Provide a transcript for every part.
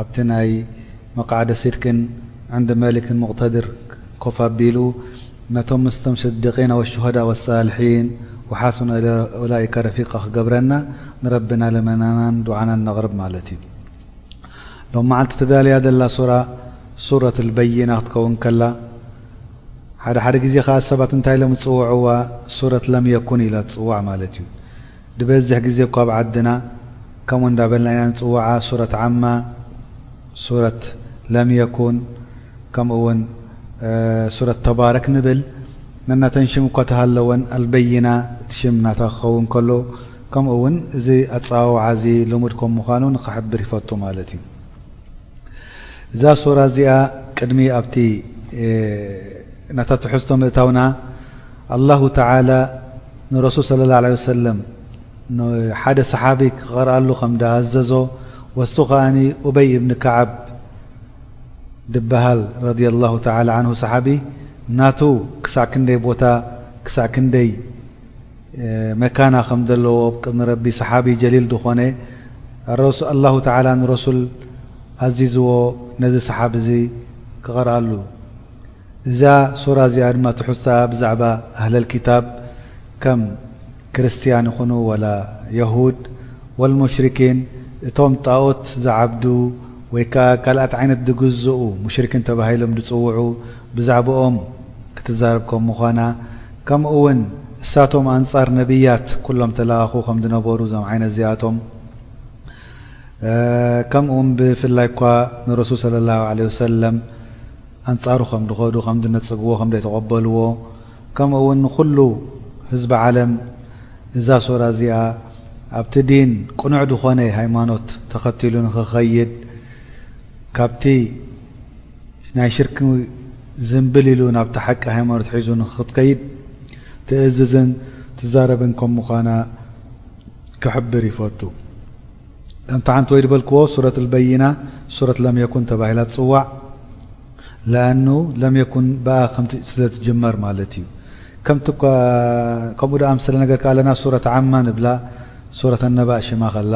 ኣብቲ ናይ መቃዕደ ሲድቅን ዕንደ መሊክን ሙቅተድር ኮፍ ኣቢሉ ነቶም ምስቶም ስዲቂነ ወሹሀዳእ ወሳልሒን ወሓሱነ ኡላኢከ ረፊቃ ክገብረና ንረቢና ልመናናን ዱዓናን ነቅርብ ማለት እዩ። ሎም መዓልቲ ተዳልያ ዘላ ሱራ ሱረት ልበይና ክትከውን ከላ ሓደ ሓደ ግዜ ከኣ ሰባት እንታይ ኢሎም ዝጽውዕዋ ሱረት ለም የኩን ኢላ ትጽዋዕ ማለት እዩ። ድበዝሕ ግዜ እኮ ኣብ ዓድና ከምኡ እንዳበልና ኢና ንጽውዓ ሱረት ዓማ ሱረት ለም የኩን ከምኡ ውን ሱረት ተባረክ ንብል ነናተን ሽም እኳ ተሃለወን ኣልበይና እቲ ሽም ናታ ክኸውን ከሎ ከምኡ ውን እዚ ኣጸዋውዓ እዚ ልሙድ ከም ምዃኑ ንኽሕብር ይፈቱ ማለት እዩ። እዛ ሱራ እዚኣ ቅድሚ ኣብቲ ናታ ትሕዝቶ ምእታውና ኣላሁ ተዓላ ንረሱል ስለ ላ ለ ሰለም ሓደ ሰሓቢ ክቐርኣሉ ከም ዳኣዘዞ ወሱ ከኣ ኡበይ እብኒ ከዓብ ድበሃል ረድያ ላሁ ተላ ዓንሁ ሰሓቢ ናቱ ክሳዕ ክንደይ ቦታ ክሳዕ ክንደይ መካና ከም ዘለዎ ኣብ ቅድሚ ረቢ ሰሓቢ ጀሊል ዝኾነ ኣላሁ ተዓላ ንረሱል ኣዚዝዎ ነዚ ሰሓቢ እዚ ክቐርኣሉ። እዛ ሱራ እዚኣ ድማ ትሕዝታኣ ብዛዕባ ኣህለል ክታብ ከም ክርስትያን ይኹኑ ዋላ የሁድ ወልሙሽሪኪን እቶም ጣኦት ዝዓብዱ ወይ ከኣ ካልኣት ዓይነት ዝግዝኡ ሙሽሪኪን ተባሂሎም ዝጽውዑ ብዛዕብኦም ክትዛረብ ከም ምዃና ከምኡውን እሳቶም ኣንጻር ነብያት ኩሎም ተላኣኹ ከም ዝነበሩ እዞም ዓይነት እዚኣቶም ከምኡውን ብፍላይ እኳ ንረሱል صለ ላه ለ ወሰለም ኣንጻሩ ከም ድኸዱ ከም ዝነጽግዎ ከም ዘይተቐበልዎ ከምኡውን ንኩሉ ህዝቢ ዓለም እዛ ሱራ እዚኣ ኣብቲ ዲን ቅኑዕ ዝኾነ ሃይማኖት ተኸቲሉ ንክኸይድ ካብቲ ናይ ሽርክ ዝምብል ኢሉ ናብታ ሓቂ ሃይማኖት ሒዙ ንኽትከይድ ትእዝዝን ትዛረብን ከም ምዃና ክሕብር ይፈቱ። ከምቲ ሓንቲ ወይ ዝበልክዎ ሱረት ኣልበይና ሱረት ለም የኩን ተባሂላ ትጽዋዕ ለኣኑ ለም የኩን ብኣ ከምቲ ስለ ትጅመር ማለት እዩ። ከምቲ ከምኡ ዝኣምሰለ ነገር ከኣ ኣለና ሱረት ዓማ ንብላ ሱረት ኣነባእ ሽማ ከላ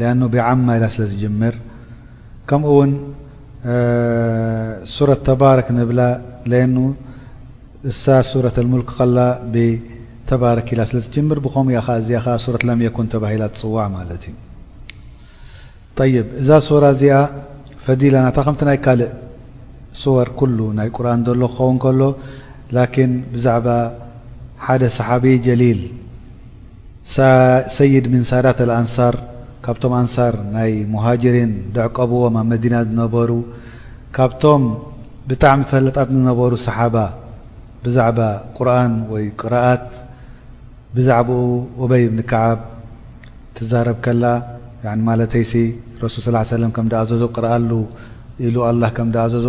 ለኣኑ ብዓማ ኢላ ስለ ትጅምር። ከምኡ ውን ሱረት ተባረክ ንብላ ለኑ እሳ ሱረት ኣልሙልክ ከላ ብተባረክ ኢላ ስለ ትጅምር ብከምኡ እያ ከ እዚኣ ከ ሱረት ለም የኩን ተባሂላ ትፅዋዕ ማለት እዩ طይብ እዛ ሱራ እዚኣ ፈዲላ ናታ ከምቲ ናይ ካልእ ስወር ኩሉ ናይ ቁርን ዘሎ ክኸውን ከሎ ላኪን ብዛዕባ ሓደ ሰሓቢ ጀሊል ሰይድ ምን ሳዳት ኣልኣንሳር ካብቶም ኣንሳር ናይ ሙሃጅሪን ዘዕቀብዎም ኣብ መዲና ዝነበሩ ካብቶም ብጣዕሚ ፈላጣት ዝነበሩ ሰሓባ ብዛዕባ ቁርኣን ወይ ቅራኣት ብዛዕብኡ ኡበይ እብኒ ከዓብ ትዛረብ ከላ ያኒ ማለተይሲ ረሱል ሰለላሁ ዓለይሂ ወሰለም ከም ዝኣዘዞ ቅርኣሉ ኢሉ ኣላህ ከም ዝኣዘዞ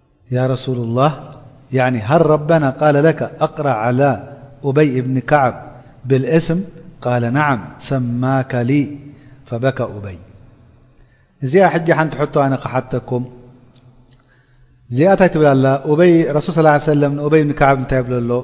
يا رسول الله يعني هل ربنا قال لك أقرأ على أبي بن كعب بالاسم قال نعم سماك لي فبكى أبي ز حج نت حت أن حتكم ز ت تبل ل رسل صلى اله عليه سلم أبي بن كعب نت ب ل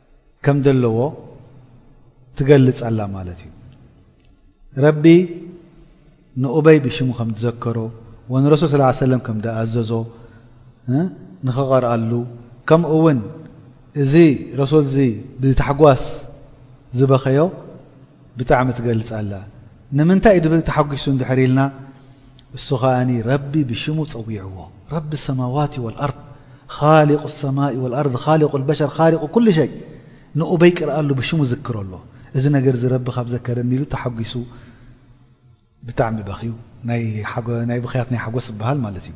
ከም ዘለዎ ትገልጽ ኣላ ማለት እዩ። ረቢ ንኡበይ ብሽሙ ከም ዝዘከሮ ወንረሱል ስ ላ ሰለም ከም ድኣዘዞ ንክቐርኣሉ ከምኡ እውን እዚ ረሱል እዚ ብታሕጓስ ዝበኸዮ ብጣዕሚ ትገልጽ ኣላ ንምንታይ ድብል ተሓጒሱ እንድሕር ኢልና እሱ ኸኣ ረቢ ብሽሙ ጸዊዕዎ ረቢ ሰማዋቲ ወልኣርድ ኻሊቁ ሰማኢ ወልኣርድ ኻሊቁ ልበሸር ኻሊቁ ኩሉ ሸይ ንኡበይ ቅርኣሉ ብሽሙ ዝክሮ ኣሎ እዚ ነገር እዚ ረቢ ካብ ዘከረኒ ኢሉ ተሓጒሱ ብጣዕሚ በኽዩ ናይ ብኽያት ናይ ሓጎስ ዝበሃል ማለት እዩ።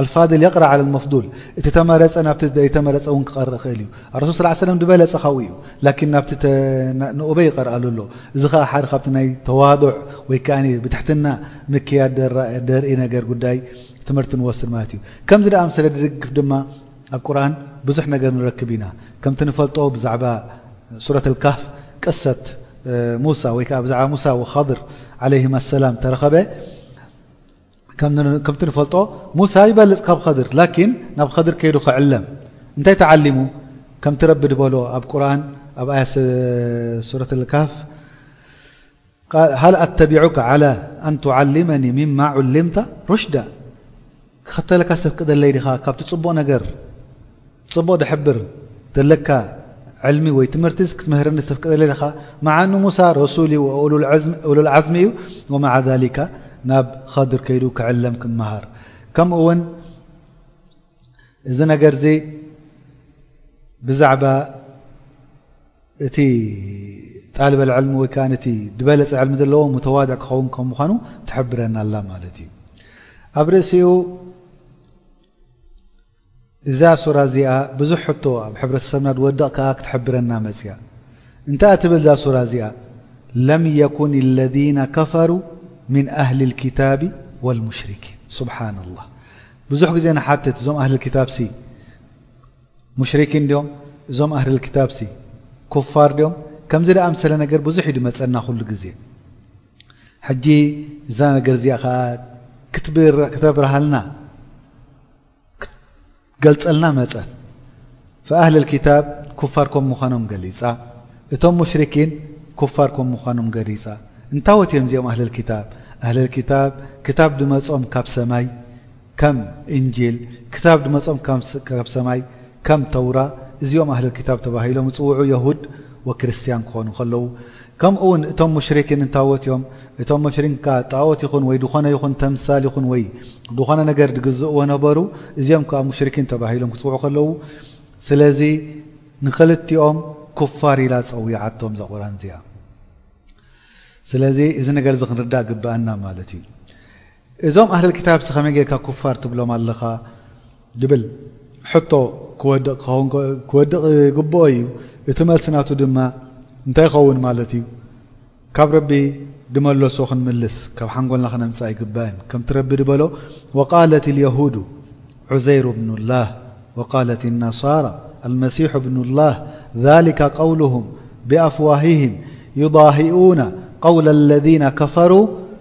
ኣልፋድል የቅራ ዓለ ልመፍዱል እቲ ተመረፀ ናብቲ ዘይተመረፀ እውን ክቀርእ ክእል እዩ ኣረሱል ስላ ሰለም ዝበለፀ ካብኡ እዩ ላኪን ናብቲ ንኡበይ ይቀርኣሉ ኣሎ እዚ ከዓ ሓደ ካብቲ ናይ ተዋዶዕ ወይ ከዓ ብትሕትና ምክያድ ደርኢ ነገር ጉዳይ ትምህርቲ ንወስድ ማለት እዩ ከምዚ ደኣ ምሰለ ድድግፍ ድማ ኣብ ቁርን ብዙሕ ነገር ንረክብ ኢና ከምቲ ንፈልጦ ብዛዕባ ሱረት ልካፍ ቅሰት ሙሳ ወይ ከዓ ብዛዕባ ሙሳ ወካድር ዓለይህም ኣሰላም ተረኸበ ከምቲ ንፈልጦ ሙሳ ይበልጽ ካብ ኸድር ላኪን ናብ ኸድር ከይዱ ክዕለም እንታይ ተዓሊሙ ከምቲ ረቢ ድበሎ ኣብ ቁርን ኣብ ኣያ ሱረት ልካፍ ሃል ኣተቢዑካ ዓላ ኣንትዓሊመኒ ምማ ዑልምታ ሩሽዳ ክኽተለካ ዝተፍቅደለይ ዲኻ ካብቲ ፅቡቕ ነገር ጽቡቅ ድሕብር ደለካ ዕልሚ ወይ ትምህርቲስ ክትምህረኒ ዝተፍቀደለይ ለካ ምዓኑ ሙሳ ረሱል እዩ ወኡሉል ዓዝሚ እዩ ወመዓ ዛሊካ ናብ ኸድር ከይዱ ክዕለም ክመሃር ከምኡ ውን እዚ ነገር እዚ ብዛዕባ እቲ ጣልበል ዕልሚ ወይ ከዓ እቲ ድበለፀ ዕልሚ ዘለዎ ሙተዋድዕ ክኸውን ከም ምኳኑ ትሕብረና ኣላ ማለት እዩ ኣብ ርእሲኡ እዛ ሱራ እዚኣ ብዙሕ ሕቶ ኣብ ሕብረተሰብና ድወድቕ ከኣ ክትሕብረና መጽያ። እንተኣ ትብል እዛ ሱራ እዚኣ ለም የኩን ኣለዚነ ከፈሩ ምን ኣህሊል ኪታቢ ወልሙሽሪኪን ሱብሓነላህ ብዙሕ ግዜ ንሓትት እዞም ኣህሊል ኪታብሲ ሙሽሪኪን ድዮም እዞም ኣህሊል ኪታብሲ ኩፋር ድዮም ከምዚ ድኣምሰለ ነገር ብዙሕ እዩ ድመጸና ኩሉ ግዜ ሕጂ እዛ ነገር እዚኣ ከኣ ክተብርሃልና ክትገልጸልና መጸት ፍኣህሊ ክታብ ኩፋር ከም ምዃኖም ገሊጻ እቶም ሙሽርኪን ኩፋር ከም ምዃኖም ገሊጻ እንታዎት እዮም እዚኦም ኣህሊ ክታብ ኣህሊ ክታብ ክታብ ድመጾም ካብ ሰማይ ከም እንጅል ክታብ ድመጾም ካብ ሰማይ ከም ተውራ እዚኦም ኣህሊ ክታብ ተባሂሎም ዝጽውዑ የሁድ ወክርስትያን ክኾኑ ከለዉ ከምኡውን እቶም ሙሽሪኪን እንታዎት እዮም? እቶም ሙሽሪን ከኣ ጣኦት ይኹን ወይ ዝኾነ ይኹን ተምሳል ይኹን ወይ ዝኾነ ነገር ዝግዝእዎ ነበሩ፣ እዚኦም ከኣ ሙሽሪኪን ተባሂሎም ክጽውዑ ከለዉ ስለዚ ንኽልቲኦም ኩፋር ኢላ ጸዊዓቶም እዛ ቁርኣን እዚኣ። ስለዚ እዚ ነገር እዚ ክንርዳእ ግብኣና ማለት እዩ። እዞም ኣህለል ክታብሲ ከመይ ጌርካ ኩፋር ትብሎም ኣለኻ ዝብል ሕቶ ክወድቕ ክኸውን ክወድቕ ይግብኦ እዩ እቲ መልሲ ናቱ ድማ እንታይ ይኸውን ማለት እዩ ካብ ረቢ ድመለሶ ክንምልስ ካብ ሓንጎልና ክነምጽኣ ይግባእን ከምቲ ረቢ ድበሎ ወቃለት ልየሁዱ ዑዘይሩ ብኑ ላህ ወቃለት ነሳራ ኣልመሲሑ ብኑ ላህ ዛሊካ ቀውሉሁም ብኣፍዋሂህም ዩዳሂኡና ቀውለ ለذነ ከፈሩ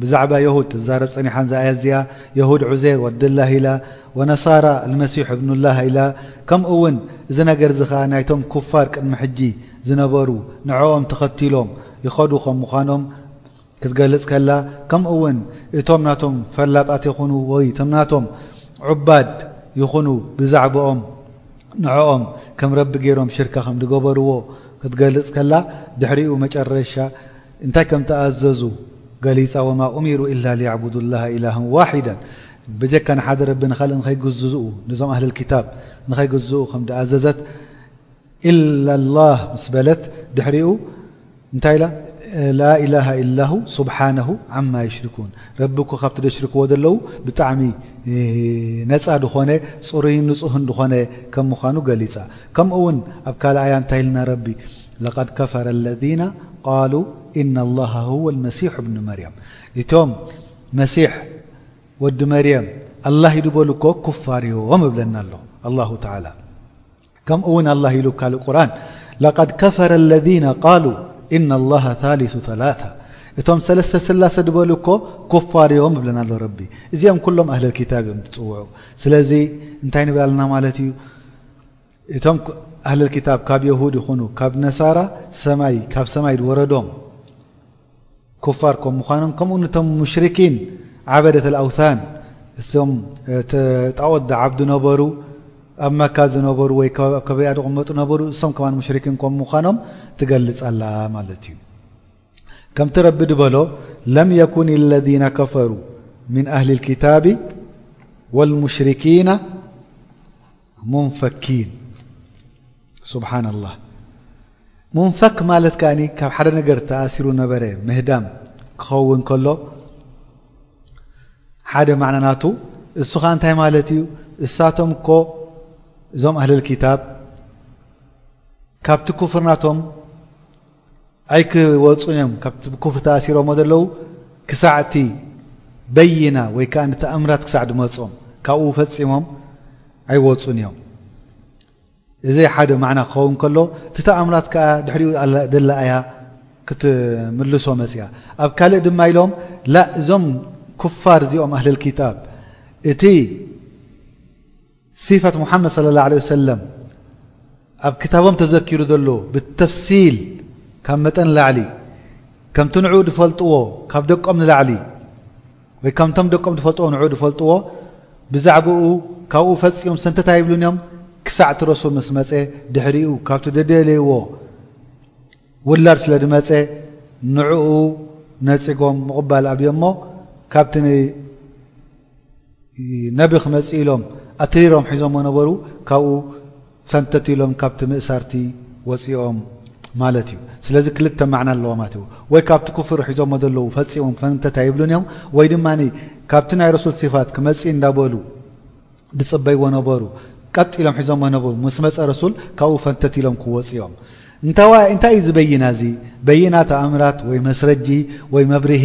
ብዛዕባ የሁድ ትዛረብ ጸኒሓን ዝኣየዝያ የሁድ ዑዜር ወድላህ ኢላ ወነሳራ ኣልመሲሕ እብኑላህ ኢላ ከምኡ ውን እዚ ነገር እዚ ከኣ ናይቶም ኩፋር ቅድሚ ሕጂ ዝነበሩ ንዕኦም ተኸቲሎም ይኸዱ ከም ምዃኖም ክትገልጽ ከላ ከምኡ ውን እቶም ናቶም ፈላጣት ይኹኑ ወይ እቶም ናቶም ዑባድ ይኹኑ ብዛዕብኦም ንዕኦም ከም ረቢ ጌሮም ሽርካ ከም ዝገበርዎ ክትገልጽ ከላ ድሕሪኡ መጨረሻ እንታይ ከም ተኣዘዙ ገሊጻ፣ ወማ ኡሚሩ ኢላ ሊያዕቡዱ ላሃ ኢላሃን ዋሒዳን፣ በጀካ ንሓደ ረቢ ንኻልእ ንኸይግዝኡ፣ ነዞም ኣህለል ክታብ ንኸይግዝኡ ከም ድኣዘዘት፣ ኢላ ላህ ምስ በለት ድሕሪኡ እንታይ ኢላ ላኢላሃ ኢላሁ ሱብሓነሁ ዓማ ዩሽርኩን ረቢ እኮ ካብቲ ደሽርክዎ ዘለዉ ብጣዕሚ ነፃ ድኾነ ፅሩይን ንፁህን ድኾነ ከም ምዃኑ ገሊፃ ከምኡ እውን ኣብ ካልኣያ እንታይ ኢልና ረቢ ለቀድ ከፈረ ኣለዚነ ቃሉ ኢነላሃ ሁወል መሲሑ ብኑ መርየም እቶም መሲሕ ወዲ መርየም ኣላህ እዩ ዝበሉ እኮ ኩፋር እዮም እብለና ኣሎ ኣላሁ ተዓላ ከምኡ ውን ኣላህ ኢሉ ካልእ ቁርን ለቀድ ከፈረ ኣለዚነ ቃሉ ኢነላሃ ታሊሱ ሰላሳ እቶም ሰለስተ ስላሰ ድበሉ እኮ ኩፋር እዮም እብለና ኣሎ ረቢ እዚኦም ኩሎም ኣህለልክታብ እዮም ዝፅውዑ ስለዚ እንታይ ንብል ኣለና ማለት እዩ እቶም ኣህለል ክታብ ካብ የሁድ ይኹኑ ካብ ነሳራ ሰማይ ካብ ሰማይ ዝወረዶም ኩፋር ከም ምዃኖም ከምኡ እቶም ሙሽርኪን ዓበደት ኣውታን እቶም ጣኦት ዝዓብዱ ነበሩ ኣብ መካ ዝነበሩ ወይ ኣብ ከባቢኣ ዝቕመጡ ነበሩ እሶም ከማ ሙሽርኪን ከም ምዃኖም ትገልፅ ኣላ ማለት እዩ ከምቲ ረቢ ዝበሎ ለም የኩን ለذነ ከፈሩ ምን ኣህሊ ክታቢ ወልሙሽርኪና ሙንፈኪን ሱብሓነላህ ሙንፈክ ማለት ከኣ ካብ ሓደ ነገር ተኣሲሩ ነበረ ምህዳም ክኸውን ከሎ ሓደ ማዕና ናቱ እሱ ኸዓ እንታይ ማለት እዩ እሳቶም እኮ እዞም ኣህልልኪታብ ካብቲ ኩፍርናቶም ኣይክወጹን እዮም ካብቲ ብኩፍሪ ተኣሲሮሞ ዘለዉ ክሳዕ እቲ በይና ወይ ከዓ ንተኣምራት ክሳዕ ድመጾም ካብኡ ፈጺሞም ኣይወጹን እዮም እዚ ሓደ ማዕና ክኸውን ከሎ እቲ ተኣምራት ከዓ ድሕሪኡ ደላ እያ ክትምልሶ መፅያ ኣብ ካልእ ድማ ኢሎም ላ እዞም ኩፋር እዚኦም ኣህልልኪታብ እቲ ሲፈት ሙሓመድ ሰለ ላሁ ዓለይሂ ወሰለም ኣብ ክታቦም ተዘኪሩ ዘሎ ብተፍሲል ካብ መጠን ንላዕሊ ከምቲ ንዕኡ ዝፈልጥዎ ካብ ደቆም ንላዕሊ ወይ ከምቶም ደቆም ዝፈልጥዎ ንዕኡ ዝፈልጥዎ ብዛዕባኡ ካብኡ ፈጺሞም ሰንተት ኣይብሉን እዮም ክሳዕ እቲ ረሱል ምስ መጸ ድሕሪኡ ካብቲ ደደለይዎ ውላድ ስለ ዝመጸ ንዕኡ ነጺጎም ምቕባል ኣብዮ እሞ ካብቲ ነቢ ክመጽእ ኢሎም ኣትሪሮም ሒዞሞ ነበሩ ካብኡ ሰንተት ኢሎም ካብቲ ምእሳርቲ ወጺኦም ማለት እዩ ስለዚ ክልተ ማዕና ኣለዎ ማለት እዩ ወይ ካብቲ ኩፍር ሒዞሞ ዘለዉ ፈጺሞም ሰንተት ኣይብሉን እዮም ወይ ድማ ካብቲ ናይ ረሱል ሲፋት ክመጽእ እንዳበሉ ዝጽበይዎ ነበሩ ቀጥ ኢሎም ሒዞሞ ነበሩ ምስ መጸ ረሱል ካብኡ ፈንተት ኢሎም ክወጹ እዮም እንታዋይ እንታይ እዩ ዝበይና እዚ በይና ተኣምራት ወይ መስረጂ ወይ መብርሂ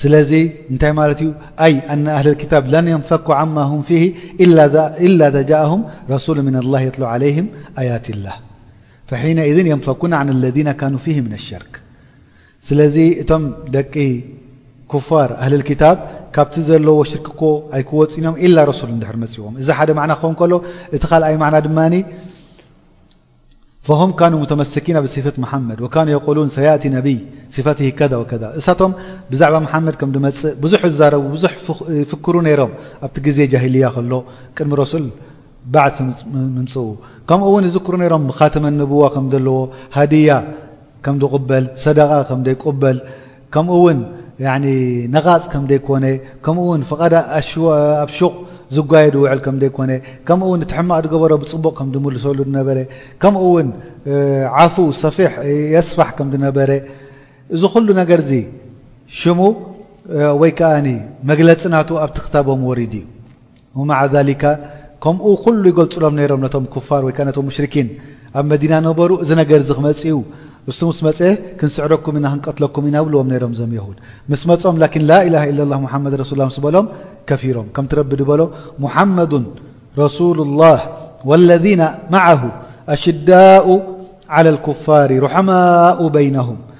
ስለዚ እንታይ ማለት እዩ ኣይ ኣነ ኣህል ክታብ ለን የንፈኩ ዓማ ሁም ፊሂ ኢላ ዛ ጃእሁም ረሱሉ ምና ላ የትሉ ዓለይህም ኣያት ላህ ፈሒነ እዝን የንፈኩና ዓን ለዚነ ካኑ ፊሂ ምና ሸርክ ስለዚ እቶም ደቂ ኩፋር ኣህል ክታብ ካብቲ ዘለዎ ሽርክ ኮ ኣይክወፅን እዮም ኢላ ረሱል እንድሕር መፅዎም እዚ ሓደ ማዕና ክኸውን ከሎ እቲ ካልኣይ ማዕና ድማ ፈሁም ካኑ ሙተመሲኪነ ብሲፈት መሓመድ ወካኑ የቁሉን ሰያእቲ ነቢይ ሲፈትሂ ከዛ ወከዛ እሳቶም ብዛዕባ መሓመድ ከም ድመጽእ ብዙሕ እዛረቡ ብዙሕ ይፍክሩ ነይሮም ኣብቲ ግዜ ጃሂልያ ከሎ ቅድሚ ረሱል ባዕሲ ምምጽኡ ከምኡ ውን ይዝክሩ ነይሮም ብኻተመ ንቡዋ ከም ዘለዎ ሃድያ ከም ድቁበል ሰደቓ ከም ደይቁበል ከምኡ'ውን ያኒ ነቓጽ ከም ደይኮነ፣ ከምኡ'ውን ፍቓድ ኣብ ሹቕ ዝጓየ ድውዕል ከም ደይኮነ፣ ከምኡ'ውን እቲ ሕማቕ ድገበሮ ብጽቡቕ ከም ድምልሰሉ ድነበረ፣ ከምኡ'ውን ዓፉ ሰፊሕ የስፋሕ ከም ድነበረ፣ እዚ ኩሉ ነገር'ዚ ሽሙ ወይ ከኣ መግለጺ ናቱ ኣብቲ ክታቦም ወሪዱ እዩ። ወመዓ ዛሊካ ከምኡ ኩሉ ይገልጹሎም ነይሮም ነቶም ኩፋር ወይ ከኣ ነቶም ሙሽርኪን ኣብ መዲና ነበሩ እዚ ነገር እዚ ክመጽእዩ እሱ ምስ መጸ ክንስዕረኩም ኢና ክንቀትለኩም ኢና ብልዎም ነይሮም እዞም የሁድ ምስ መጾም ላኪን ላኢላሃ ኢላላህ ሙሓመድ ረሱሉላህ ምስ በሎም ከፊሮም ከምቲ ረቢ ድበሎ ሙሓመዱን ረሱሉላህ ወለዚና መዓሁ ኣሽዳኡ ዓላ ልኩፋሪ ሩሐማኡ በይነሁም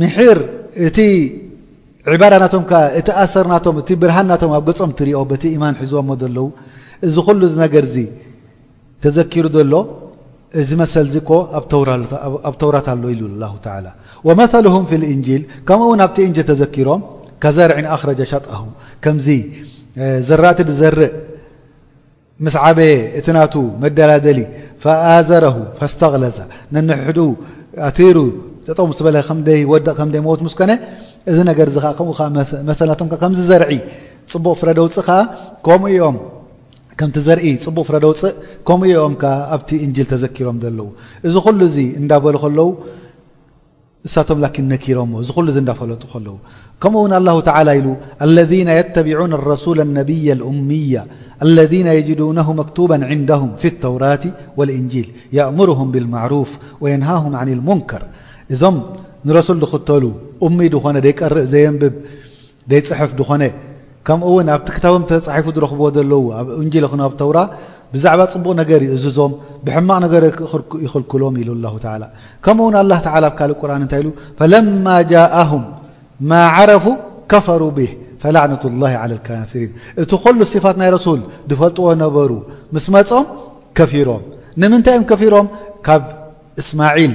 ምሕር እቲ ዕባዳ ናቶም ከ እቲ ኣሰር ናቶም እቲ ብርሃን ናቶም ኣብ ገጾም ትሪኦ በቲ ኢማን ሒዝዎሞ ዘለዉ እዚ ኩሉ ዚ ነገር እዚ ተዘኪሩ ዘሎ እዚ መሰል እዚ ኮ ኣብ ተውራት ኣሎ ኢሉ ላ ተላ ወመሉሁም ፊ ልእንጂል ከምኡ ውን ኣብቲ እንጅል ተዘኪሮም ከዘርዕን ኣክረጃ ሻጣሁ ከምዚ ዘራእቲ ዝዘርእ ምስ ዓበየ እቲ ናቱ መደላደሊ ፈኣዘረሁ ፈስተቕለጸ ነንሕድኡ ኣትይሩ ጠጠው ምስ በለ ከም ደይወድቕ ከም ደይመወት ምስ ኮነ እዚ ነገር እዚ ከዓ ከምኡ ከዓ መሰል ናቶም ከዓ ከምዚ ዘርዒ ፅቡቕ ፍረ ደውፅእ ከዓ ከምኡ እዮም ከምቲ ዘርኢ ፅቡቕ ፍረ ደውፅእ ከምኡ እዮም ከ ኣብቲ እንጅል ተዘኪሮም ዘለዉ እዚ ኩሉ እዚ እንዳበሉ ከለዉ لكن نكر ل فلጡ ل كمኡو الله تعلى ل الذين يتبعون الرسول النبي الأمي الذين يجدونه مكتوبا عندهم في التورات والانجيل يأمرهم بالمعروف وينهاهم عن المنكر እዞم نرسل ختل أم ن ير ዘينبب ደይ ጽሕፍ ድኾነ ከምኡ ውን ኣብቲ ክታቦም ተጻሒፉ ዝረኽብዎ ዘለዉ ኣብ እንጅል ኹን ኣብ ተውራ ብዛዕባ ጽቡቕ ነገር ይእዝዞም ብሕማቕ ነገር ይኽልክሎም ኢሉ ኣላሁ ተላ ከምኡ ውን ኣላ ተላ ኣብ ካልእ ቁርን እንታይ ኢሉ ፈለማ ጃእሁም ማ ዓረፉ ከፈሩ ብህ ፈላዕነቱ ላ ላ ልካፊሪን እቲ ኸሉ ስፋት ናይ ረሱል ዝፈልጥዎ ነበሩ ምስ መጾም ከፊሮም ንምንታይ እዮም ከፊሮም ካብ እስማዒል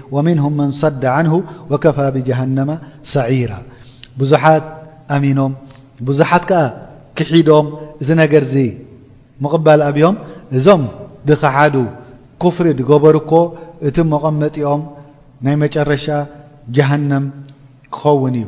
ወሚንሁም መን ሰደ ዓንሁ ወከፋ ብጀሃነማ ሰዒራ ብዙሓት ኣሚኖም ብዙሓት ከኣ ክሒዶም እዚ ነገርዚ ምቕባል ኣብዮም እዞም ድኸሓዱ ኩፍሪ ድገበሩ እኮ እቲ መቐመጢኦም ናይ መጨረሻ ጀሃንም ክኸውን እዩ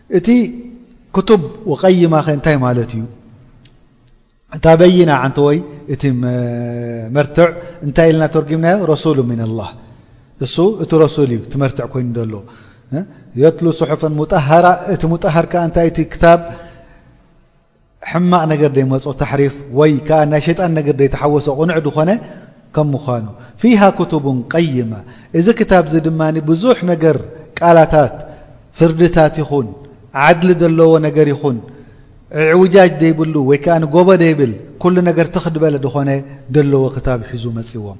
እቲ ክቱብ ወቀይማ ከ እንታይ ማለት እዩ እታ በይና ዓንተወይ እቲ መርትዕ እንታይ ኢልና ተርጉምናዮ ረሱሉ ምን ላህ እሱ እቲ ረሱል እዩ እቲ መርትዕ ኮይኑ ዘሎ የትሉ ስሑፈን ሙጣሃራ እቲ ሙጣሃር ከ እንታይ እቲ ክታብ ሕማቕ ነገር ደይመጾ ታሕሪፍ ወይ ከኣ ናይ ሸይጣን ነገር ደይተሓወሶ ቅኑዕ ድኾነ ከም ምዃኑ። ፊሃ ኩቱቡን ቀይማ እዚ ክታብዚ ድማ ብዙሕ ነገር ቃላታት ፍርድታት ይኹን ዓድሊ ደለዎ ነገር ይኹን እዕውጃጅ ደይብሉ ወይ ከኣ ጎቦ ደይብል ኩሉ ነገር ትኽ ድበለ ድኾነ ደለዎ ክታብ ሒዙ መጺዎም።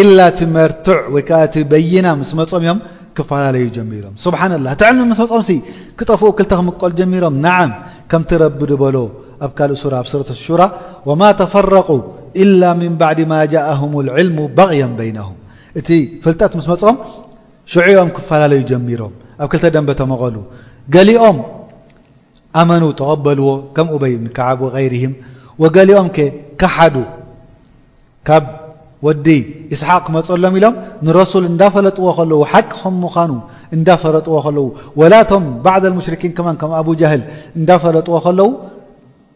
ኢላ እቲ መርትዕ ወይ ከዓ እቲ በይና ምስ መፆም እዮም ክፈላለዩ ጀሚሮም ስብሓን ላ እቲ ዕልሚ ምስ መፆም ሲ ክጠፍኡ ክልተ ክምቀሉ ጀሚሮም ናዓም ከምቲ ረቢ ድበሎ ኣብ ካልእ ሱራ ኣብ ሱረት ሹራ ወማ ተፈረቁ ኢላ ምን ባዕድ ማ ጃእሁም ልዕልሙ በቕየም በይነሁም እቲ ፍልጠት ምስ መፆም ሽዑ ኦም ክፈላለዩ ጀሚሮም ኣብ ክልተ ደንበ ተመቐሉ ገሊኦም ኣመኑ ተቐበልዎ ከም ኡበይ ብን ከዓብ ወገይርህም ወገሊኦም ከ ከሓዱ ካብ ወዲ ኢስሓቅ ክመጸሎም ኢሎም ንረሱል እንዳፈለጥዎ ከለዉ ሓቂ ከም ምዃኑ እንዳፈረጥዎ ከለዉ ወላ እቶም ባዕድ ኣልሙሽርኪን ከማን ከም ኣቡ ጃህል እንዳፈለጥዎ ከለዉ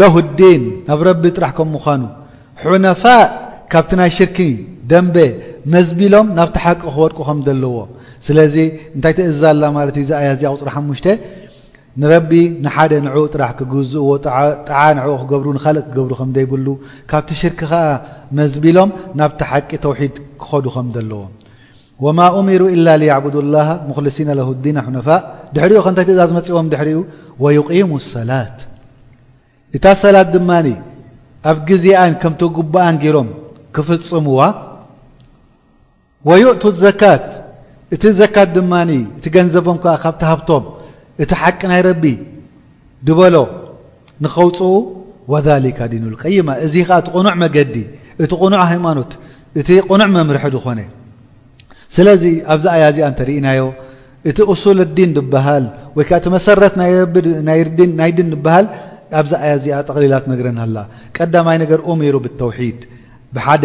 ለሁ ዲን ናብ ረቢ ጥራሕ ከም ምዃኑ ሑነፋእ ካብቲ ናይ ሽርኪ ደምበ መዝቢሎም ናብቲ ሓቂ ክወድቁ ከም ዘለዎም ስለዚ እንታይ ተእዝዝ ኣላ ማለት እዩ እዛ ኣያ እዚኣ ቁፅሪ ሓሙሽተ ንረቢ ንሓደ ንዕኡ ጥራሕ ክግዝእዎ ጣዓ ንዕኡ ክገብሩ ንካልእ ክገብሩ ከም ዘይብሉ ካብቲ ሽርኪ ከዓ መዝቢሎም ናብቲ ሓቂ ተውሒድ ክኸዱ ከም ዘለዎም ወማ ኡሚሩ ኢላ ሊያዕቡዱ ላሃ ሙኽሊሲነ ለሁ ዲነ ሑነፋእ ድሕሪኡ ከንታይ ትእዛዝ መፂዎም ድሕሪኡ ወዩቂሙ ሰላት እታ ሰላት ድማ ኣብ ግዜኣን ከምቲ ጉባኣን ገይሮም ክፍፅምዋ ወዩእቱ ዘካት እቲ ዘካት ድማ እቲ ገንዘቦም ከዓ ካብቲ ሃብቶም እቲ ሓቂ ናይ ረቢ ድበሎ ንኸውጽኡ ወዛሊካ ዲኑል ቀይማ እዚ ኸኣ እቲ ቅኑዕ መገዲ እቲ ቅኑዕ ሃይማኖት እቲ ቅኑዕ መምርሒ ዝኾነ ስለዚ ኣብዚ ኣያ እዚኣ እንተ ርኢናዮ እቲ ኡሱል ዲን ድበሃል ወይ ከኣ እቲ መሰረት ናይ ረቢ ናይ ርዲን ናይ ዲን ድበሃል ኣብዚ ኣያ እዚኣ ጠቕሊላ ትነግረና ኣላ ቀዳማይ ነገር ኡሚሩ ብተውሒድ ብሓደ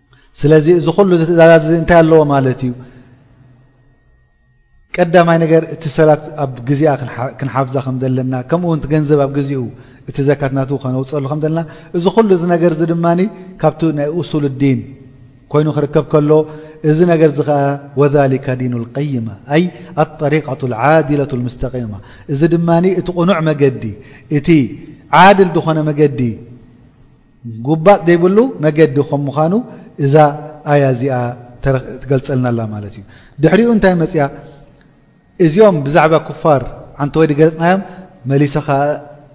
ስለዚ እዚ ኩሉ እዚ ትእዛዛት እዚ እንታይ ኣለዎ ማለት እዩ ቀዳማይ ነገር እቲ ሰላት ኣብ ግዜኣ ክንሓፍዛ ከም ዘለና ከምኡ ውን ገንዘብ ኣብ ግዜኡ እቲ ዘካት ናት ከነውፅሉ ከም ዘለና እዚ ኩሉ እዚ ነገር እዚ ድማ ካብቲ ናይ ኡሱል ዲን ኮይኑ ክርከብ ከሎ እዚ ነገር እዚ ከዓ ወሊካ ዲን ቀይማ ኣይ ኣጠሪቀቱ ዓዲለት ምስተቂማ እዚ ድማ እቲ ቕኑዕ መገዲ እቲ ዓድል ዝኾነ መገዲ ምጉባጥ ዘይብሉ መገዲ ከም ምዃኑ እዛ ኣያ እዚኣ ትገልጸልና ኣላ ማለት እዩ። ድሕሪኡ እንታይ መጽኣ? እዚኦም ብዛዕባ ኩፋር ዓንተወዲ ገለጽናዮም መሊሳ ከኣ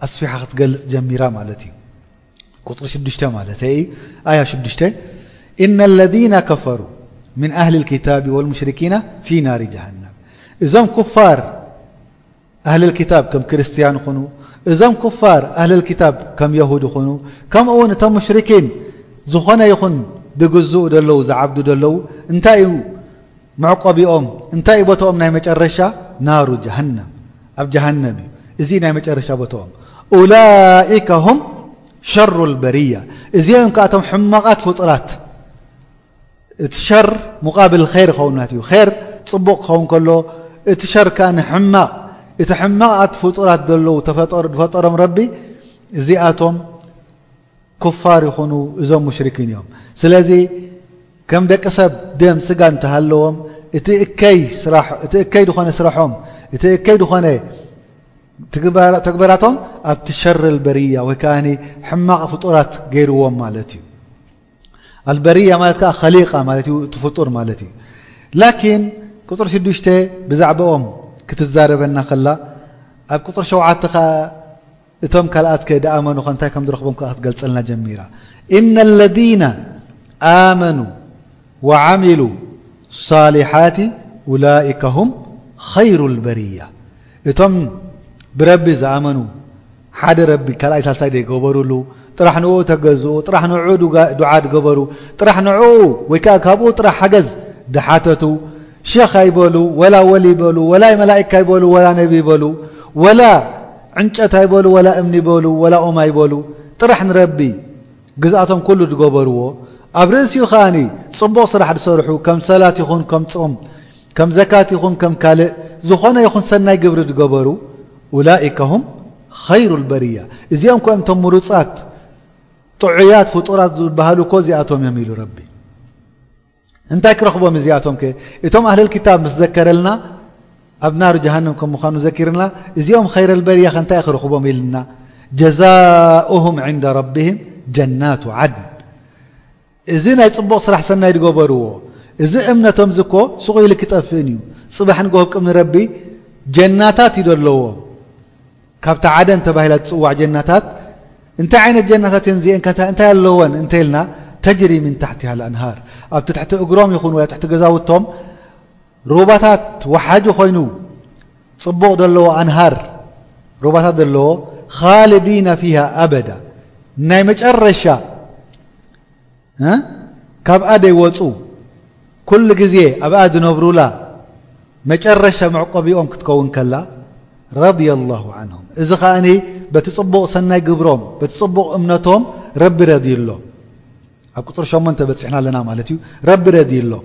ኣስፊሓ ክትገልጽ ጀሚራ ማለት እዩ። ቁጽሪ ሽዱሽተ ማለተይ እዩ። ኣያ ሽዱሽተ ኢነ ኣለዚነ ከፈሩ ምን ኣህሊ ልኪታቢ ወልሙሽሪኪነ ፊ ናሪ ጀሃነም እዞም ኩፋር ኣህለልኪታብ ከም ክርስትያን ኹኑ፣ እዞም ኩፋር ኣህለልኪታብ ከም የሁድ ኹኑ፣ ከምኡ ውን እቶም ሙሽሪኪን ዝኾነ ይኹን ድግዝኡ ደለዉ ዝዓብዱ ደለዉ እንታይ እዩ መዕቆቢኦም እንታይ እዩ ቦታኦም ናይ መጨረሻ ናሩ ጀሃነም ኣብ ጀሃነም እዩ እዚ ናይ መጨረሻ ቦታኦም ኡላኢከ ሁም ሸሩ ልበርያ እዚኦም ከኣቶም ሕማቓት ፍጡራት እቲ ሸር ሙቃብል ኼር ይኸውን ማለት እዩ። ኼር ጽቡቕ ክኸውን ከሎ እቲ ሸር ከኣ ንሕማቕ እቲ ሕማቕ ኣት ፍጡራት ዘለዉ ዝፈጠሮም ረቢ እዚኣቶም ኩፋር ይኹኑ እዞም ሙሽርኪን እዮም። ስለዚ ከም ደቂ ሰብ ደም ስጋ እንተሃለዎም እቲ እከይ ዝኾነ ስራሖም እቲ እከይ ዝኾነ ተግበራቶም ኣብቲ ሸር ልበርያ ወይ ከኣ ሕማቕ ፍጡራት ገይርዎም ማለት እዩ። ኣልበርያ ማለት ከ ከሊቃ ማለት እዩ እቲ ፍጡር ማለት እዩ ላኪን ቅፅሪ ሽዱሽተ ብዛዕባኦም ክትዛረበና ከላ ኣብ ቅፅሪ ሸውዓተ ከ እቶም ካልኣት ከ ድኣመኑ ከ እንታይ ከም ዝረክቦም ከ ክትገልፀልና ጀሚራ እነ ለذነ ኣመኑ ወዓሚሉ ሳሊሓት ኡላይከ ሁም ኸይሩ ልበርያ እቶም ብረቢ ዝኣመኑ ሓደ ረቢ ካልኣይ ሳልሳይ ዘይገበሩሉ፣ ጥራሕ ንእኡ ተገዝኡ፣ ጥራሕ ንዕኡ ዱዓ ድገበሩ፣ ጥራሕ ንዕኡ ወይ ከኣ ካብኡ ጥራሕ ሓገዝ ድሓተቱ፣ ሸኽ ኣይበሉ ወላ ወልይ በሉ ወላ መላኢካ ኣይበሉ ወላ ነብይ በሉ ወላ ዕንጨት ኣይበሉ ወላ እምኒ በሉ ወላ ኦም ኣይበሉ ጥራሕ ንረቢ ግዝኣቶም ኩሉ ድገበርዎ ኣብ ርእሲኡ ከኣ ጽቡቕ ስራሕ ድሰርሑ ከም ሰላት ይኹን ከም ጾም ከም ዘካት ይኹን ከም ካልእ ዝኾነ ይኹን ሰናይ ግብሪ ድገበሩ ኡላኢከ ሁም ኸይሩል በርያ እዚኦም እኮ እዮም ቶም ምሩጻት ጥዑያት ፍጡራት ድበሃሉ እኮ እዚኣቶም እዮም ኢሉ ረቢ። እንታይ ክረኽቦም እዚኣቶምከ እቶም ኣህለል ክታብ ምስ ዘከረልና ኣብ ናር ጀሃንም ከም ምዃኑ ዘኪርና እዚኦም ኸይረልበርያኸ እንታይ ክረኽቦም ኢልና ጀዛኡሁም ዕንደ ረቢህም ጀናቱ ዓድን እዚ ናይ ፅቡቕ ስራሕ ሰናይ ዝገበርዎ እዚ እምነቶም ዚ እኮ ስቑ ኢሉ ክጠፍእን እዩ ፅባሕ ንግሆ ቅምኒ ረቢ ጀናታት እዩ ዘለዎም ካብታ ዓደን ተባሂላ ትጽዋዕ ጀናታት እንታይ ዓይነት ጀናታት እየን እዚኤን ከ እንታይ ኣለወን እንተ ኢልና ተጅሪ ምን ታሕቲሃ ኣንሃር ኣብቲ ትሕቲ እግሮም ይኹን ወይ ኣብ ትሕቲ ገዛውቶም ሩባታት ወሓጂ ኮይኑ ጽቡቕ ዘለዎ ኣንሃር ሩባታት ዘለዎ ካልዲና ፊሃ ኣበዳ ናይ መጨረሻ ካብኣ ደይወጹ ኩሉ ግዜ ኣብኣ ዝነብሩላ መጨረሻ መዕቆቢኦም ክትከውን ከላ ረድየ ኣላሁ ዓንሁም እዚ ከኣ በቲ ጽቡቕ ሰናይ ግብሮም በቲ ጽቡቕ እምነቶም ረቢ ረድዩሎም ኣብ ቅጽሪ ሸሞንተ በጺሕና ኣለና ማለት እዩ ረቢ ረድዩሎም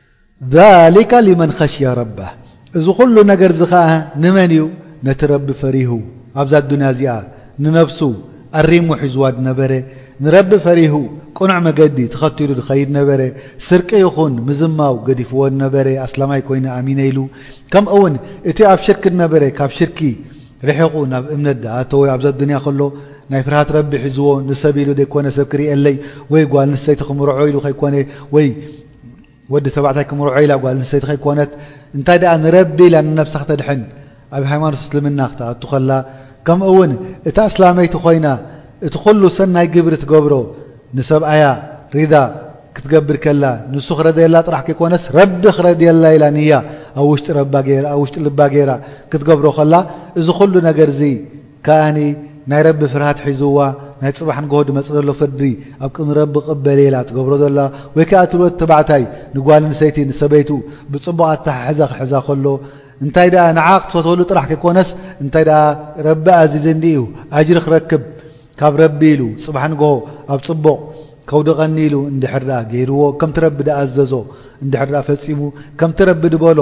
ዛሊከ ሊመን ኸሽየ ረበህ እዚ ኹሉ ነገር'ዚ ኸኣ ንመን እዩ? ነቲ ረቢ ፈሪሁ ኣብዛ ኣዱንያ እዚኣ ንነብሱ ኣሪሙ ሒዝዋ ዝነበረ፣ ንረቢ ፈሪሁ ቅኑዕ መገዲ ተኸቲሉ ዝኸይድ ነበረ፣ ስርቂ ይኹን ምዝማው ገዲፍዎ ዝነበረ፣ ኣስላማይ ኮይኑ ኣሚነ ኢሉ፣ ከምኡ'ውን እቲ ኣብ ሽርኪ ዝነበረ ካብ ሽርኪ ርሒቑ ናብ እምነት ዝኣተወ፣ ኣብዛ ኣዱንያ ከሎ ናይ ፍርሃት ረቢ ሒዝዎ ንሰብ ኢሉ ዘይኮነ ሰብ ክርእየለይ ወይ ጓል ኣንስተይቲ ክምርዖ ኢሉ ከይኮነ ወይ ወዲ ተባዕታይ ክምርዖ ኢላ ጓል ንሰይቲ ከይኮነት እንታይ ደኣ ንረቢ ኢላ ንነብሳ ክተድሕን ኣብ ሃይማኖት እስልምና ክትኣቱ ከላ ከምኡ እውን እታ እስላመይቲ ኮይና እቲ ኩሉ ሰናይ ግብሪ ትገብሮ ንሰብኣያ ሪዳ ክትገብር ከላ ንሱ ክረድየላ ጥራሕ ከይኮነስ ረቢ ክረድየላ ኢላ ንያ ኣብ ውሽጢ ረባ ገይራ ኣብ ውሽጢ ልባ ገይራ ክትገብሮ ከላ እዚ ኩሉ ነገር እዚ ከኣ ናይ ረቢ ፍርሃት ሒዝዋ ናይ ጽባሕ ንግሆ ድመጽእ ዘሎ ፍርዲ ኣብ ቅድሚ ረቢ ቅበል ኢላ ትገብሮ ዘላ ወይ ከኣ እቲ ወድ ተባዕታይ ንጓል ኣንሰይቲ ንሰበይቱ ብጽቡቕ ኣተሓሕዛ ክሕዛ ከሎ እንታይ ደኣ ንዓ ክትፈትወሉ ጥራሕ ከይኮነስ እንታይ ደኣ ረቢ ኣዚዝኒ ኢዩ ኣጅሪ ክረክብ ካብ ረቢ ኢሉ ጽባሕ ንግሆ ኣብ ጽቡቕ ከውድቐኒ ኢሉ እንድሕር ደኣ ገይርዎ ከምቲ ረቢ ድኣዘዞ እንድሕር ደኣ ፈጺሙ ከምቲ ረቢ ድበሎ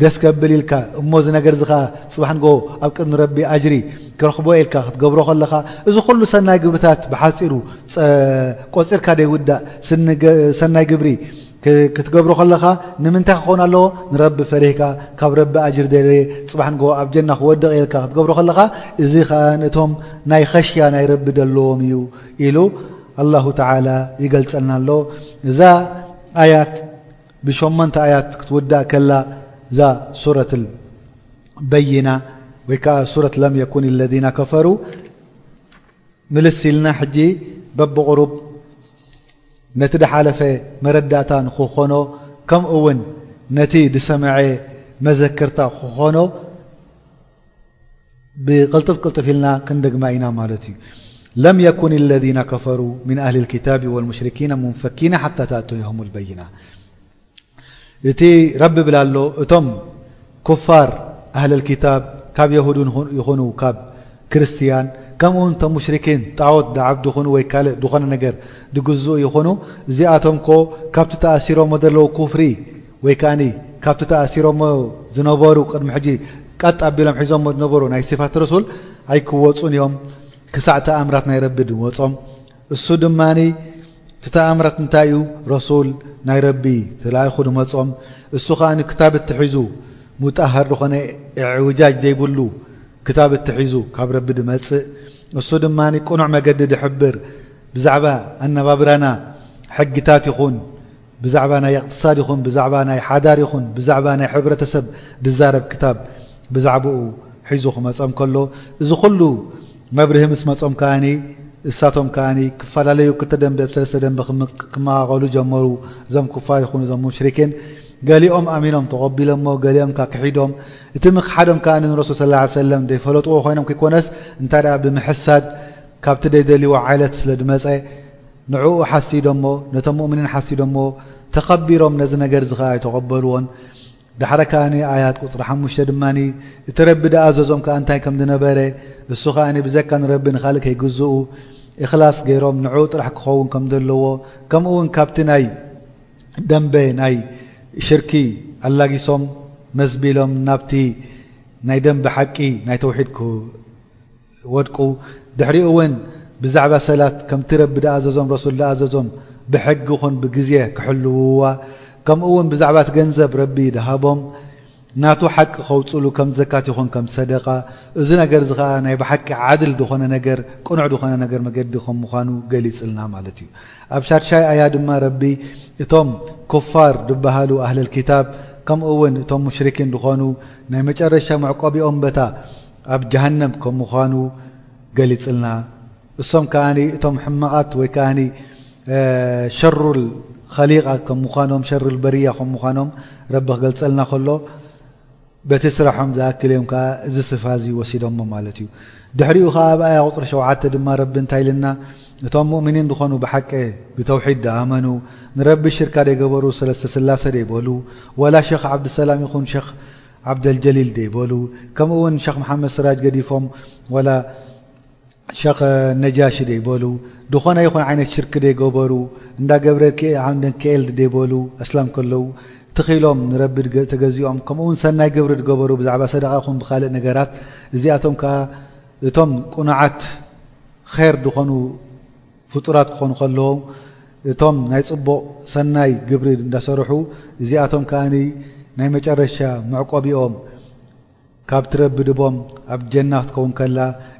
ደስ ከብል ኢልካ እሞ እዚ ነገር እዚ ከኣ ጽባሕ ንግሆ ኣብ ቅድሚ ረቢ ኣጅሪ ክረኽቦ'የ ኢልካ ክትገብሮ ከለኻ እዚ ኩሉ ሰናይ ግብርታት ብሓጺሩ ቆጺርካ ዘይውዳእ ሰናይ ግብሪ ክትገብሮ ከለኻ ንምንታይ ክኾን ኣለዎ ንረቢ ፈሪህካ ካብ ረቢ ኣጅሪ ደልየ ጽባሕ ንግሆ ኣብ ጀና ክወድቕ እየ ኢልካ ክትገብሮ ከለኻ እዚ ከኣ ነቶም ናይ ኸሽያ ናይ ረቢ ደለዎም እዩ ኢሉ ኣላሁ ተዓላ ይገልጸልና ኣሎ እዛ ኣያት ብሸሞንተ ኣያት ክትውዳእ ከላ እዛ ሱረት በይና ወይ ከዓ ሱረት ለም የኩን ለذና ከፈሩ ምልስ ኢልና ሕጂ በብቕሩብ ነቲ ድሓለፈ መረዳእታ ንክኾኖ ከምኡ እውን ነቲ ዝሰምዐ መዘክርታ ክኾኖ ብቅልጥፍ ቅልጥፍ ኢልና ክንደግማ ኢና ማለት እዩ ለም የኩን ለذነ ከፈሩ ምን ኣህሊ ክታብ ወልሙሽርኪና ሙንፈኪና ሓታ ተእተዮም በይና እቲ ረቢ ብላ ኣሎ እቶም ኩፋር ኣህሊ ክታብ ካብ የሁድ ይኹኑ ካብ ክርስትያን ከምኡ ውን ቶም ሙሽርኪን ጣዖት ዳዓብዲ ኹኑ ወይ ካልእ ዝኾነ ነገር ድግዝኡ ይኹኑ እዚኣቶም ኮ ካብቲ ተኣሲሮሞ ዘለዉ ኩፍሪ ወይ ከኣ ካብቲ ተኣሲሮሞ ዝነበሩ ቅድሚ ሕጂ ቀጥ ኣቢሎም ሒዞሞ ዝነበሩ ናይ ሲፋት ርሱል ኣይክወጹን እዮም ክሳዕ ተኣምራት ናይ ረቢ ድወጾም እሱ ድማ እቲ ተኣምራት እንታይ እዩ ረሱል ናይ ረቢ ተላኢኹ ድመጾም እሱ ከኣ ክታብ እትሒዙ ሙጣሃር ዝኾነ እዕውጃጅ ዘይብሉ ክታብ እትሒዙ ካብ ረቢ ድመጽእ እሱ ድማ ቅኑዕ መገዲ ድሕብር ብዛዕባ ኣነባብራና ሕግታት ይኹን ብዛዕባ ናይ እቕትሳድ ይኹን ብዛዕባ ናይ ሓዳር ይኹን ብዛዕባ ናይ ሕብረተሰብ ዝዛረብ ክታብ ብዛዕባኡ ሒዙ ክመፆም ከሎ እዚ ኩሉ መብርሂ ምስ መፆም ከኣ እሳቶም ከኣ ክፈላለዩ ክልተ ደንበ ብ ሰለስተ ደንበ ክመቓቐሉ ጀመሩ እዞም ኩፋር ይኹኑ እዞም ሙሽሪኪን ገሊኦም ኣሚኖም ተቐቢሎሞ ገሊኦም ከ ክሒዶም እቲ ምክሓዶም ከኣ ንረሱል ስ ላ ሰለም ዘይፈለጥዎ ኮይኖም ክይኮነስ እንታይ ደኣ ብምሕሳድ ካብቲ ዘይደልዎ ዓይነት ስለ ዝመፀ ንዕኡ ሓሲዶሞ ነቶም ሙእምኒን ሓሲዶሞ ተኸቢሮም ነዚ ነገርዚ ከኣ ኣይተቐበልዎን ዳሕረ ከኣ ኣያት ቁፅሪ ሓሙሽተ ድማ እቲ ረቢ ድኣዘዞም ከኣ እንታይ ከም ዝነበረ እሱ ከኣ ብዘካ ንረቢ ንካልእ ከይግዝኡ እክላስ ገይሮም ንዕኡ ጥራሕ ክኸውን ከም ዘለዎ ከምኡ እውን ካብቲ ናይ ደንበ ናይ ሽርኪ ኣላጊሶም መዝቢሎም ናብቲ ናይ ደንበ ሓቂ ናይ ተውሒድ ወድቁ ድሕሪኡ ውን ብዛዕባ ሰላት ከምቲ ረቢ ድኣዘዞን ረሱል ድኣዘዞም ብሕጊ ኹን ብግዜ ክሕልውዋ ከምኡ ውን ብዛዕባ እቲ ገንዘብ ረቢ ድሃቦም ናቱ ሓቂ ከውጽሉ ከም ዘካት ይኹን ከም ሰደቃ እዚ ነገር እዚ ከኣ ናይ ብሓቂ ዓድል ድኾነ ነገር ቅኑዕ ድኾነ ነገር መገዲ ከም ምዃኑ ገሊጽልና ማለት እዩ ኣብ ሻድሻይ ኣያ ድማ ረቢ እቶም ኩፋር ድበሃሉ ኣህለል ኪታብ ከምኡ ውን እቶም ሙሽሪኪን ድኾኑ ናይ መጨረሻ መዕቆቢኦም በታ ኣብ ጀሃነም ከም ምዃኑ ገሊጽልና እሶም ከኣ እቶም ሕማቓት ወይ ከኣ ሸሩል ኸሊቓ ከም ምዃኖም ሸሩል በርያ ከም ምዃኖም ረቢ ክገልጸልና ከሎ በቲ ስራሖም ዝኣክል እዮም ከዓ እዚ ስፍራ እዚ ወሲዶሞ ማለት እዩ ድሕሪኡ ከዓ ኣብ ኣያ ቁፅሪ ሸውዓተ ድማ ረቢ እንታይ ኢልና እቶም ሙእምኒን ዝኾኑ ብሓቂ ብተውሒድ ድኣመኑ ንረቢ ሽርካ ደይገበሩ ሰለስተ ስላሰ ደይበሉ ወላ ሸኽ ዓብድሰላም ይኹን ሸኽ ዓብደል ጀሊል ደይ በሉ ከምኡ ውን ሸኽ መሓመድ ስራጅ ገዲፎም ወላ ሸኽ ነጃሺ ደይ በሉ ድኾነ ይኹን ዓይነት ሽርክ ደይ ገበሩ እንዳ ገብረ ኬኤልድ ደይ በሉ ኣስላም ከለዉ ትኺሎም ንረቢ ተገዚኦም ከምኡ ውን ሰናይ ግብሪ ድገበሩ ብዛዕባ ሰደቓ ይኹን ብካልእ ነገራት እዚኣቶም ከኣ እቶም ቁኑዓት ኼር ድኾኑ ፍጡራት ክኾኑ ከለዎም እቶም ናይ ጽቡቕ ሰናይ ግብሪ እንዳሰርሑ እዚኣቶም ከኣ ናይ መጨረሻ መዕቆቢኦም ካብቲ ረቢ ድቦም ኣብ ጀና ክትከውን ከላ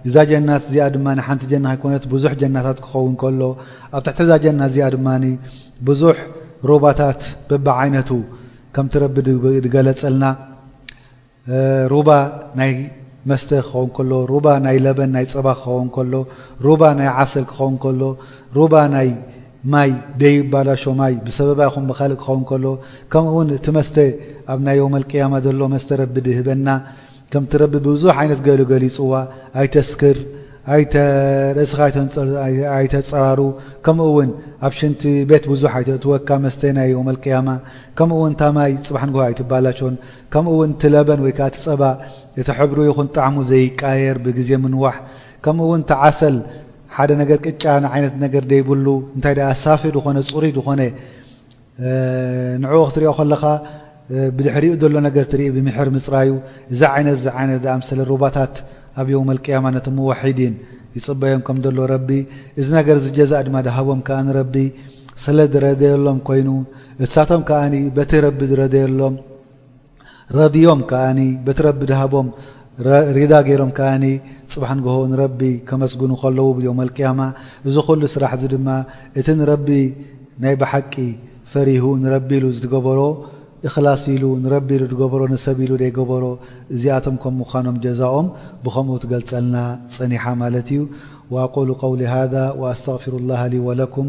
እዛ ጀናት እዚኣ ድማ ሓንቲ ጀና ከይኮነት ብዙሕ ጀናታት ክኸውን ከሎ ኣብ ትሕቲ እዛ ጀና እዚኣ ድማ ብዙሕ ሩባታት በብዓይነቱ ከምቲ ረቢ ድገለጸልና ሩባ ናይ መስተ ክኸውን ከሎ፣ ሩባ ናይ ለበን ናይ ጸባ ክኸውን ከሎ፣ ሩባ ናይ ዓሰል ክኸውን ከሎ፣ ሩባ ናይ ማይ ደይባላሾ ማይ ብሰበባ ይኹን ብኻልእ ክኸውን ከሎ፣ ከምኡውን እቲ መስተ ኣብ ናይ የውመል ቅያማ ዘሎ መስተ ረቢ ድህበና ከምቲ ረቢ ብብዙሕ ዓይነት ገሉ ገሊጽዋ ኣይተስክር ኣይተ ርእስኻ ኣይተጸራሩ ከምኡውን ኣብ ሽንቲ ቤት ብዙሕ ኣይተእትወካ መስተ ናይ የውመል ቅያማ ከምኡውን እታ ማይ ጽባሕ ንግሆ ኣይትባላሾን ከምኡ ውን እቲ ለበን ወይ ከኣ እቲ ጸባ እቲ ሕብሩ ይኹን ጣዕሙ ዘይቃየር ብግዜ ምንዋሕ ከምኡ ውን እቲ ዓሰል ሓደ ነገር ቅጫ ንዓይነት ነገር ደይብሉ እንታይ ደኣ ሳፊ ዝኾነ ጽሩይ ዝኾነ ንዕኡ ክትሪኦ ከለኻ ብድሕሪኡ ዘሎ ነገር ትርኢ ብምሕር ምጽራዩ እዚ ዓይነት እዚ ዓይነት ዝኣምሰለ ሩባታት ኣብ የውም ኣልቅያማ ነቶም ሙወሒዲን ይጽበዮም ከም ዘሎ ረቢ እዚ ነገር እዚ ጀዛእ ድማ ድሃቦም ከኣ ንረቢ ስለ ድረደየሎም ኮይኑ እሳቶም ከኣ በቲ ረቢ ዝረደየሎም ረድዮም ከኣ በቲ ረቢ ድሃቦም ሪዳ ገይሮም ከኣ ፅባሕ ንግሆ ንረቢ ከመስግኑ ከለዉ ብዮመልቅያማ እዚ ኩሉ ስራሕ እዚ ድማ እቲ ንረቢ ናይ ብሓቂ ፈሪሁ ንረቢ ኢሉ ዝገበሮ እክላስ ኢሉ ንረቢ ኢሉ ዝገበሮ ንሰብ ኢሉ ዘይገበሮ እዚኣቶም ከም ምዃኖም ጀዛኦም ብከምኡ ትገልፀልና ፀኒሓ ማለት እዩ ወኣቁሉ ቀውሊ ሃዛ ወኣስተቅፊሩ ላሃ ሊ ወለኩም